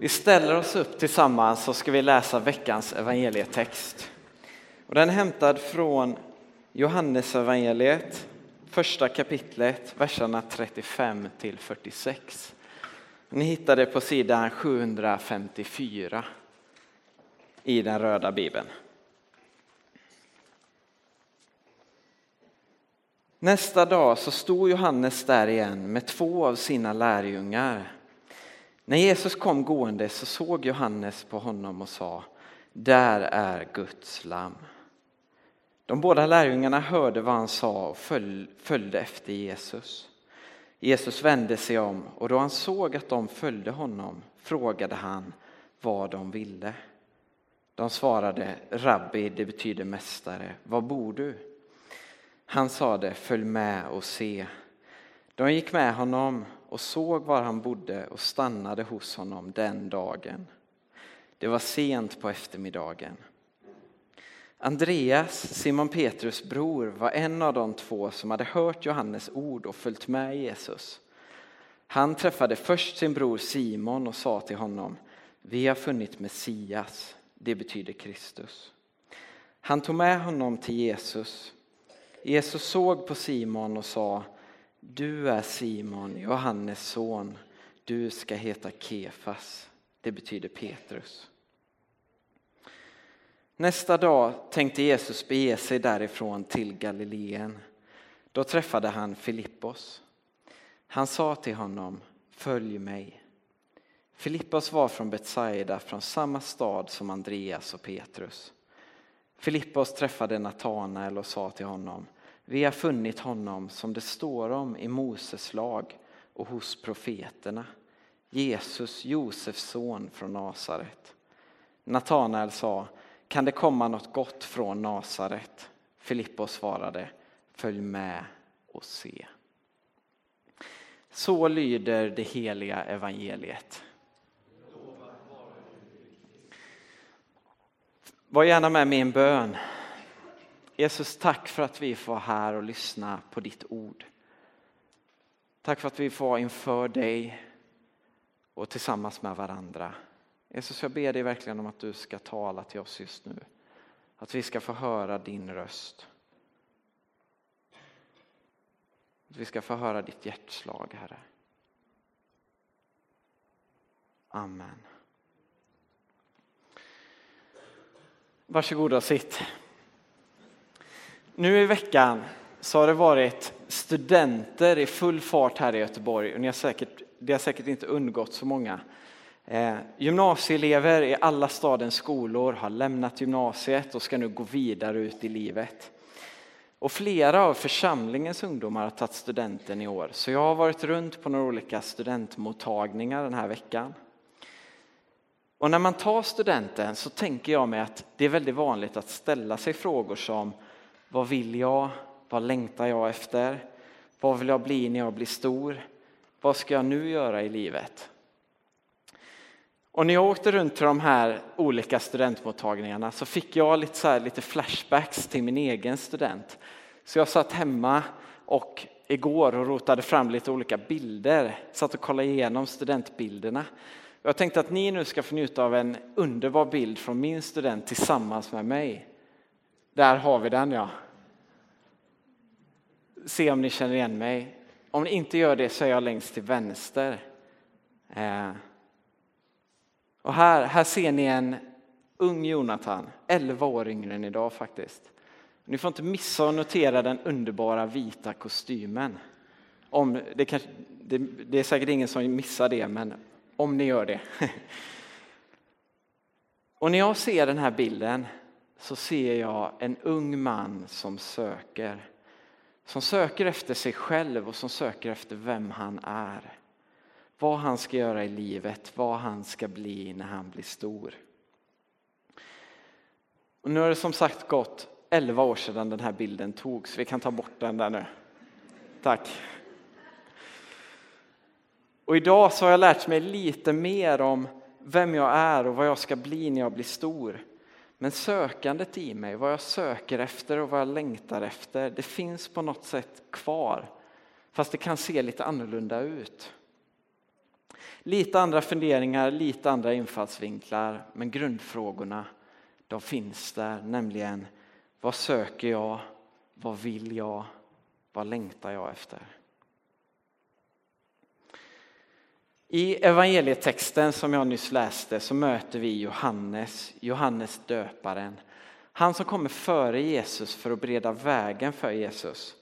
Vi ställer oss upp tillsammans så ska vi läsa veckans evangelietext. Och den är hämtad från Johannes evangeliet, första kapitlet, verserna 35 till 46. Ni hittar det på sidan 754 i den röda bibeln. Nästa dag så stod Johannes där igen med två av sina lärjungar. När Jesus kom gående så såg Johannes på honom och sa, där är Guds lam. De båda lärjungarna hörde vad han sa och följde efter Jesus. Jesus vände sig om och då han såg att de följde honom frågade han vad de ville. De svarade, rabbi, det betyder mästare, var bor du? Han sade, följ med och se. De gick med honom och såg var han bodde och stannade hos honom den dagen. Det var sent på eftermiddagen. Andreas, Simon Petrus bror, var en av de två som hade hört Johannes ord och följt med Jesus. Han träffade först sin bror Simon och sa till honom, vi har funnit Messias, det betyder Kristus. Han tog med honom till Jesus. Jesus såg på Simon och sa, du är Simon, Johannes son, du ska heta Kefas, det betyder Petrus. Nästa dag tänkte Jesus bege sig därifrån till Galileen. Då träffade han Filippos. Han sa till honom, följ mig. Filippos var från Betsaida, från samma stad som Andreas och Petrus. Filippos träffade Natanael och sa till honom, vi har funnit honom som det står om i Moses lag och hos profeterna, Jesus, Josefs son från Nasaret. Natanael sa, kan det komma något gott från Nasaret? Filippos svarade, följ med och se. Så lyder det heliga evangeliet. Var gärna med mig i en bön. Jesus, tack för att vi får vara här och lyssna på ditt ord. Tack för att vi får inför dig och tillsammans med varandra. Jesus, jag ber dig verkligen om att du ska tala till oss just nu. Att vi ska få höra din röst. Att vi ska få höra ditt hjärtslag, Herre. Amen. Varsågoda och sitt. Nu i veckan så har det varit studenter i full fart här i Göteborg och ni har säkert, det har säkert inte undgått så många. Eh, gymnasieelever i alla stadens skolor har lämnat gymnasiet och ska nu gå vidare ut i livet. Och flera av församlingens ungdomar har tagit studenten i år, så jag har varit runt på några olika studentmottagningar den här veckan. Och när man tar studenten så tänker jag mig att det är väldigt vanligt att ställa sig frågor som vad vill jag? Vad längtar jag efter? Vad vill jag bli när jag blir stor? Vad ska jag nu göra i livet? Och när jag åkte runt till de här olika studentmottagningarna så fick jag lite, så här, lite flashbacks till min egen student. Så jag satt hemma och igår och rotade fram lite olika bilder, satt och kollade igenom studentbilderna. Jag tänkte att ni nu ska få njuta av en underbar bild från min student tillsammans med mig. Där har vi den ja. Se om ni känner igen mig. Om ni inte gör det så är jag längst till vänster. Eh. Och här, här ser ni en ung Jonathan, 11 år yngre än idag faktiskt. Ni får inte missa att notera den underbara vita kostymen. Om, det, kanske, det, det är säkert ingen som missar det, men om ni gör det. Och när jag ser den här bilden så ser jag en ung man som söker. Som söker efter sig själv och som söker efter vem han är. Vad han ska göra i livet, vad han ska bli när han blir stor. Och nu har det som sagt gått 11 år sedan den här bilden togs. Vi kan ta bort den där nu. Tack. Och idag så har jag lärt mig lite mer om vem jag är och vad jag ska bli när jag blir stor. Men sökandet i mig, vad jag söker efter och vad jag längtar efter, det finns på något sätt kvar. Fast det kan se lite annorlunda ut. Lite andra funderingar, lite andra infallsvinklar, men grundfrågorna de finns där, nämligen vad söker jag, vad vill jag, vad längtar jag efter? I evangelietexten som jag nyss läste så möter vi Johannes, Johannes döparen. Han som kommer före Jesus för att bereda vägen för Jesus.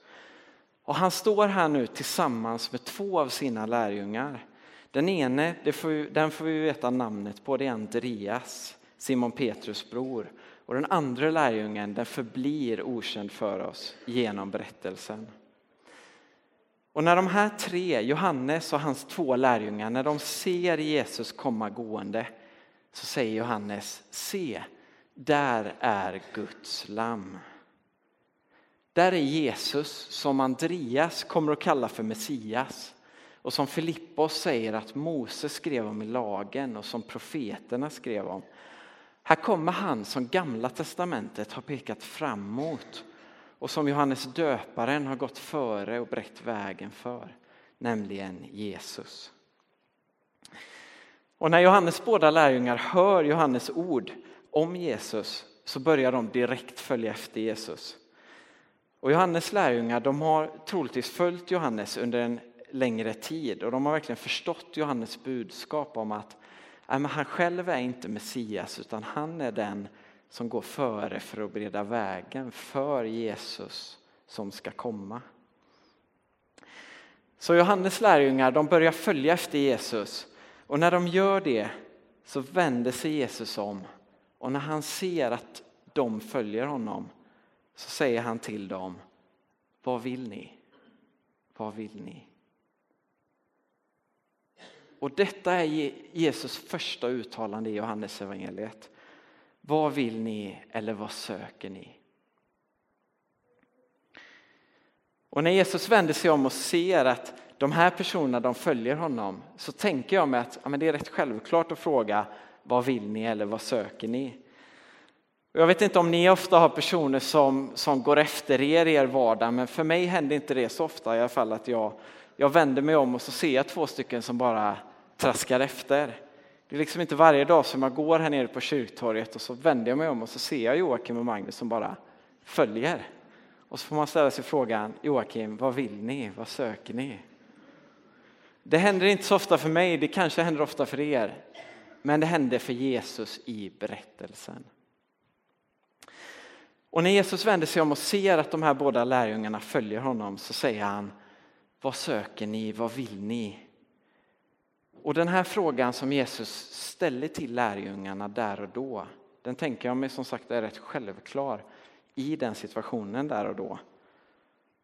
Och han står här nu tillsammans med två av sina lärjungar. Den ene, får, den får vi veta namnet på, det är Andreas, Simon Petrus bror. Och den andra lärjungen, den förblir okänd för oss genom berättelsen. Och när de här tre, Johannes och hans två lärjungar, när de ser Jesus komma gående så säger Johannes, se, där är Guds lamm. Där är Jesus som Andreas kommer att kalla för Messias och som Filippos säger att Mose skrev om i lagen och som profeterna skrev om. Här kommer han som Gamla testamentet har pekat framåt och som Johannes döparen har gått före och brett vägen för, nämligen Jesus. Och när Johannes båda lärjungar hör Johannes ord om Jesus så börjar de direkt följa efter Jesus. Och Johannes lärjungar de har troligtvis följt Johannes under en längre tid och de har verkligen förstått Johannes budskap om att nej, han själv är inte Messias utan han är den som går före för att bereda vägen för Jesus som ska komma. Så Johannes lärjungar de börjar följa efter Jesus och när de gör det så vänder sig Jesus om och när han ser att de följer honom så säger han till dem Vad vill ni? Vad vill ni? Och detta är Jesus första uttalande i Johannes evangeliet. Vad vill ni eller vad söker ni? Och när Jesus vänder sig om och ser att de här personerna de följer honom så tänker jag mig att ja, men det är rätt självklart att fråga vad vill ni eller vad söker ni? Jag vet inte om ni ofta har personer som, som går efter er i er vardag men för mig händer inte det så ofta i alla fall att jag, jag vänder mig om och så ser jag två stycken som bara traskar efter. Det är liksom inte varje dag som jag går här nere på kyrktorget och så vänder jag mig om och så ser jag Joakim och Magnus som bara följer. Och så får man ställa sig frågan, Joakim, vad vill ni? Vad söker ni? Det händer inte så ofta för mig, det kanske händer ofta för er. Men det hände för Jesus i berättelsen. Och när Jesus vänder sig om och ser att de här båda lärjungarna följer honom så säger han, vad söker ni, vad vill ni? Och den här frågan som Jesus ställer till lärjungarna där och då, den tänker jag mig som sagt är rätt självklar i den situationen där och då.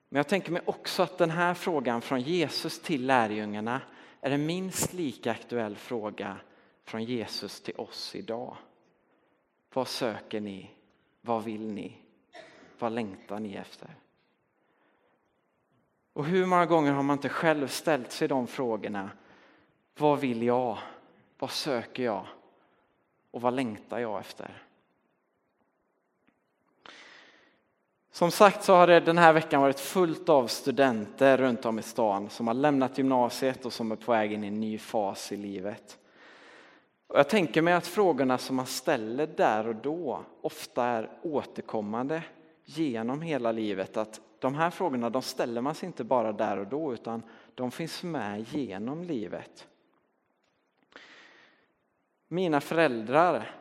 Men jag tänker mig också att den här frågan från Jesus till lärjungarna är en minst lika aktuell fråga från Jesus till oss idag. Vad söker ni? Vad vill ni? Vad längtar ni efter? Och hur många gånger har man inte själv ställt sig de frågorna vad vill jag? Vad söker jag? Och vad längtar jag efter? Som sagt så har det den här veckan varit fullt av studenter runt om i stan som har lämnat gymnasiet och som är på väg in i en ny fas i livet. Och jag tänker mig att frågorna som man ställer där och då ofta är återkommande genom hela livet. Att de här frågorna de ställer man sig inte bara där och då utan de finns med genom livet. Mina föräldrar,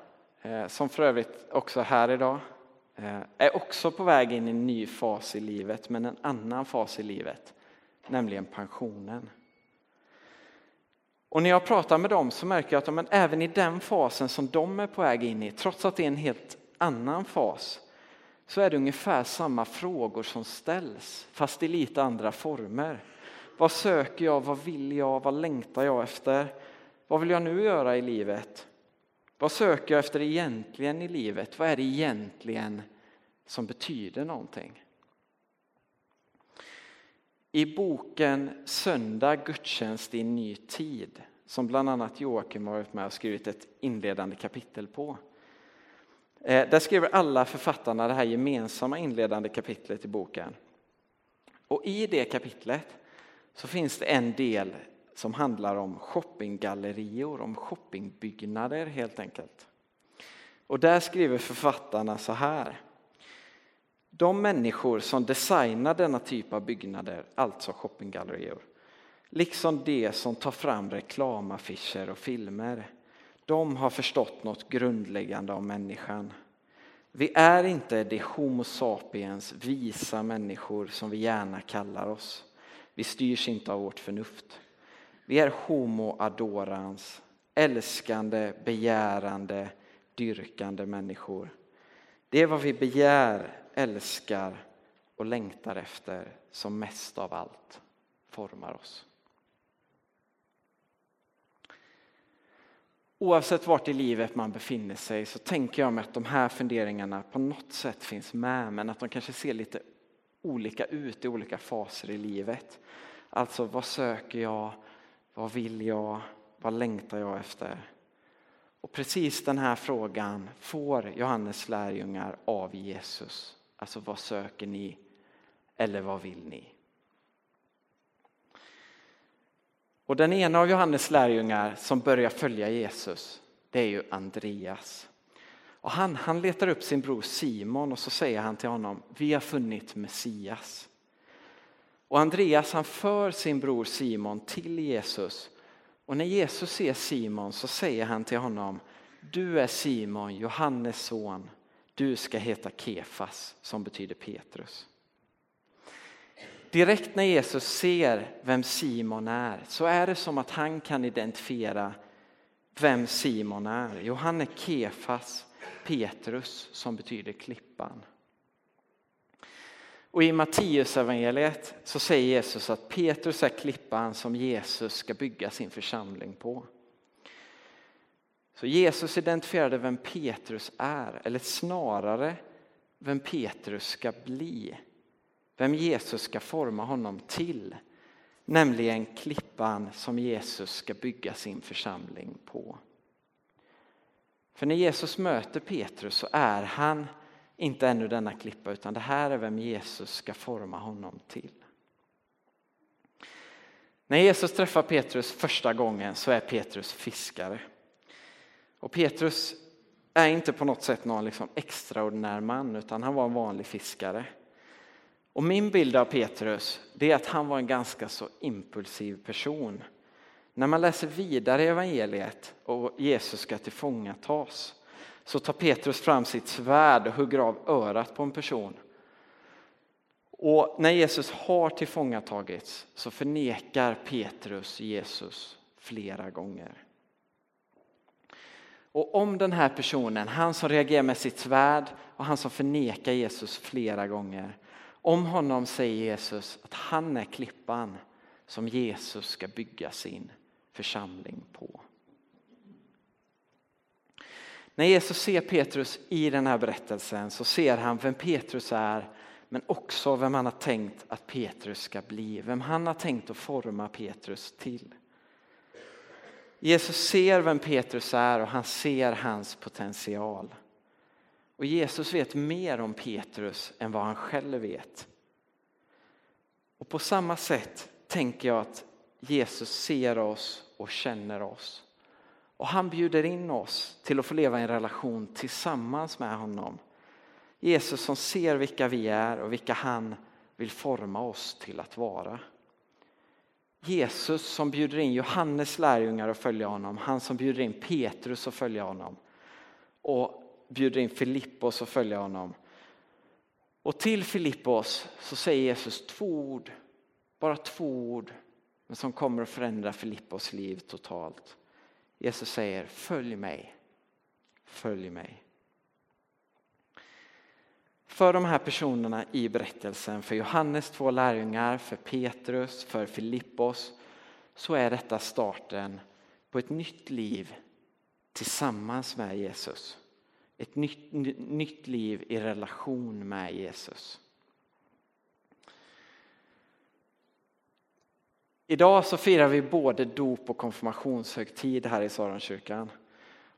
eh, som för övrigt också är här idag, eh, är också på väg in i en ny fas i livet, men en annan fas i livet, nämligen pensionen. Och när jag pratar med dem så märker jag att men även i den fasen som de är på väg in i, trots att det är en helt annan fas, så är det ungefär samma frågor som ställs, fast i lite andra former. Vad söker jag? Vad vill jag? Vad längtar jag efter? Vad vill jag nu göra i livet? Vad söker jag efter egentligen i livet? Vad är det egentligen som betyder någonting? I boken Söndag gudstjänst i en ny tid som bland annat Joakim har varit med och skrivit ett inledande kapitel på. Eh, där skriver alla författarna det här gemensamma inledande kapitlet i boken. Och i det kapitlet så finns det en del som handlar om shoppinggallerior, om shoppingbyggnader helt enkelt. Och där skriver författarna så här. De människor som designar denna typ av byggnader, alltså shoppinggallerior, liksom de som tar fram reklamaffischer och filmer, de har förstått något grundläggande om människan. Vi är inte de Homo sapiens, visa människor som vi gärna kallar oss. Vi styrs inte av vårt förnuft. Vi är Homo adorans, älskande, begärande, dyrkande människor. Det är vad vi begär, älskar och längtar efter som mest av allt formar oss. Oavsett vart i livet man befinner sig så tänker jag mig att de här funderingarna på något sätt finns med men att de kanske ser lite olika ut i olika faser i livet. Alltså vad söker jag? Vad vill jag? Vad längtar jag efter? Och precis den här frågan får Johannes lärjungar av Jesus. Alltså vad söker ni? Eller vad vill ni? Och den ena av Johannes lärjungar som börjar följa Jesus, det är ju Andreas. Och han, han letar upp sin bror Simon och så säger han till honom, vi har funnit Messias. Och Andreas han för sin bror Simon till Jesus. Och när Jesus ser Simon så säger han till honom, du är Simon, Johannes son, du ska heta Kefas som betyder Petrus. Direkt när Jesus ser vem Simon är så är det som att han kan identifiera vem Simon är. Jo, han är Kefas, Petrus som betyder klippan. Och i Matteusevangeliet så säger Jesus att Petrus är klippan som Jesus ska bygga sin församling på. Så Jesus identifierade vem Petrus är, eller snarare vem Petrus ska bli vem Jesus ska forma honom till. Nämligen klippan som Jesus ska bygga sin församling på. För när Jesus möter Petrus så är han inte ännu denna klippa utan det här är vem Jesus ska forma honom till. När Jesus träffar Petrus första gången så är Petrus fiskare. Och Petrus är inte på något sätt någon liksom extraordinär man utan han var en vanlig fiskare. Och min bild av Petrus det är att han var en ganska så impulsiv person. När man läser vidare i evangeliet och Jesus ska tillfångatas så tar Petrus fram sitt svärd och hugger av örat på en person. Och när Jesus har tillfångatagits så förnekar Petrus Jesus flera gånger. Och om den här personen, han som reagerar med sitt svärd och han som förnekar Jesus flera gånger, om honom säger Jesus att han är klippan som Jesus ska bygga sin församling på. När Jesus ser Petrus i den här berättelsen så ser han vem Petrus är men också vem han har tänkt att Petrus ska bli, vem han har tänkt att forma Petrus till. Jesus ser vem Petrus är och han ser hans potential. Och Jesus vet mer om Petrus än vad han själv vet. Och på samma sätt tänker jag att Jesus ser oss och känner oss. Och han bjuder in oss till att få leva i en relation tillsammans med honom. Jesus som ser vilka vi är och vilka han vill forma oss till att vara. Jesus som bjuder in Johannes lärjungar att följa honom, han som bjuder in Petrus att följa honom och bjuder in Filippos att följa honom. Och till Filippos så säger Jesus två ord, bara två ord, men som kommer att förändra Filippos liv totalt. Jesus säger följ mig, följ mig. För de här personerna i berättelsen, för Johannes två lärjungar, för Petrus, för Filippos, så är detta starten på ett nytt liv tillsammans med Jesus. Ett nytt, nytt liv i relation med Jesus. Idag så firar vi både dop och konfirmationshögtid här i Saronkyrkan.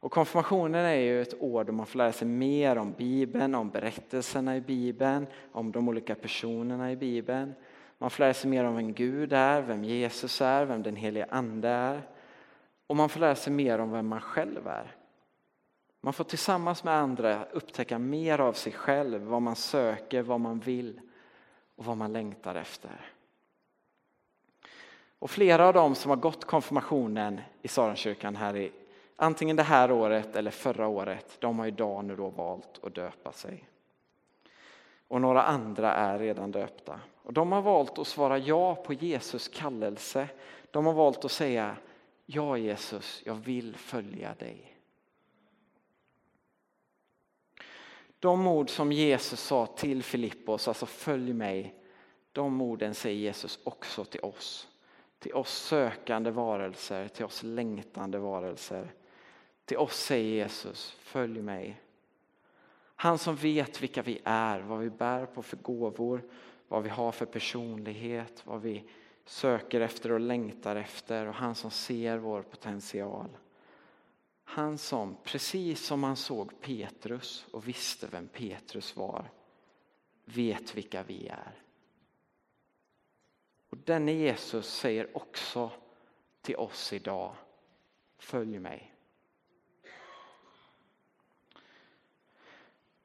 Och konfirmationen är ju ett år då man får lära sig mer om Bibeln, om berättelserna i Bibeln, om de olika personerna i Bibeln. Man får lära sig mer om vem Gud är, vem Jesus är, vem den helige Ande är. Och man får lära sig mer om vem man själv är. Man får tillsammans med andra upptäcka mer av sig själv, vad man söker, vad man vill och vad man längtar efter. Och flera av dem som har gått konfirmationen i Saronkyrkan här i antingen det här året eller förra året, de har idag nu då valt att döpa sig. Och några andra är redan döpta. Och de har valt att svara ja på Jesus kallelse. De har valt att säga ja Jesus, jag vill följa dig. De ord som Jesus sa till Filippos, alltså följ mig, de orden säger Jesus också till oss. Till oss sökande varelser, till oss längtande varelser. Till oss säger Jesus, följ mig. Han som vet vilka vi är, vad vi bär på för gåvor, vad vi har för personlighet, vad vi söker efter och längtar efter och han som ser vår potential. Han som, precis som han såg Petrus och visste vem Petrus var, vet vilka vi är. Och denne Jesus säger också till oss idag, följ mig.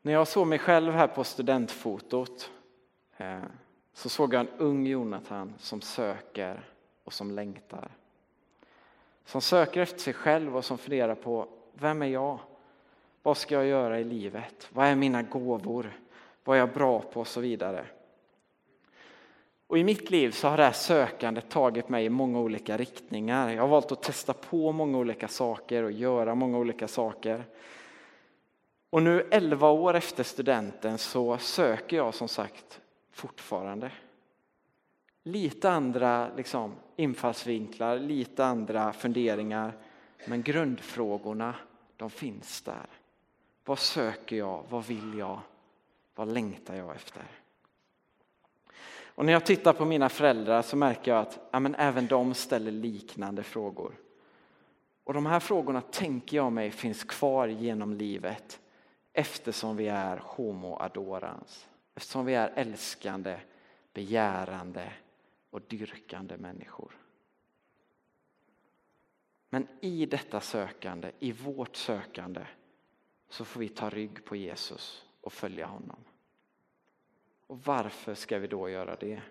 När jag såg mig själv här på studentfotot eh, så såg jag en ung Jonathan som söker och som längtar. Som söker efter sig själv och som funderar på, vem är jag? Vad ska jag göra i livet? Vad är mina gåvor? Vad är jag bra på? Och så vidare. Och I mitt liv så har det här sökandet tagit mig i många olika riktningar. Jag har valt att testa på många olika saker och göra många olika saker. Och nu 11 år efter studenten så söker jag som sagt fortfarande. Lite andra liksom, infallsvinklar, lite andra funderingar. Men grundfrågorna, de finns där. Vad söker jag? Vad vill jag? Vad längtar jag efter? Och när jag tittar på mina föräldrar så märker jag att ja, men även de ställer liknande frågor. Och de här frågorna tänker jag mig finns kvar genom livet eftersom vi är homo adorans. Eftersom vi är älskande, begärande och dyrkande människor. Men i detta sökande, i vårt sökande, så får vi ta rygg på Jesus och följa honom. Och varför ska vi då göra det?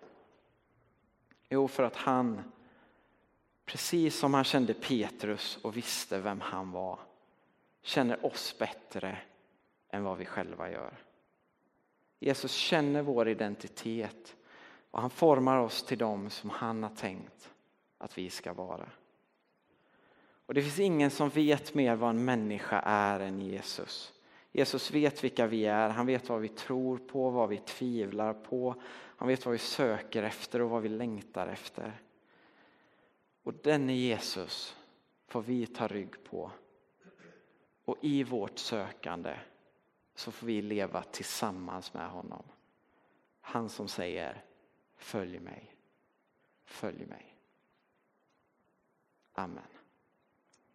Jo, för att han, precis som han kände Petrus och visste vem han var, känner oss bättre än vad vi själva gör. Jesus känner vår identitet och han formar oss till dem som han har tänkt att vi ska vara. Och Det finns ingen som vet mer vad en människa är än Jesus. Jesus vet vilka vi är, han vet vad vi tror på, vad vi tvivlar på. Han vet vad vi söker efter och vad vi längtar efter. Och denne Jesus får vi ta rygg på. Och i vårt sökande så får vi leva tillsammans med honom. Han som säger följ mig, följ mig. Amen.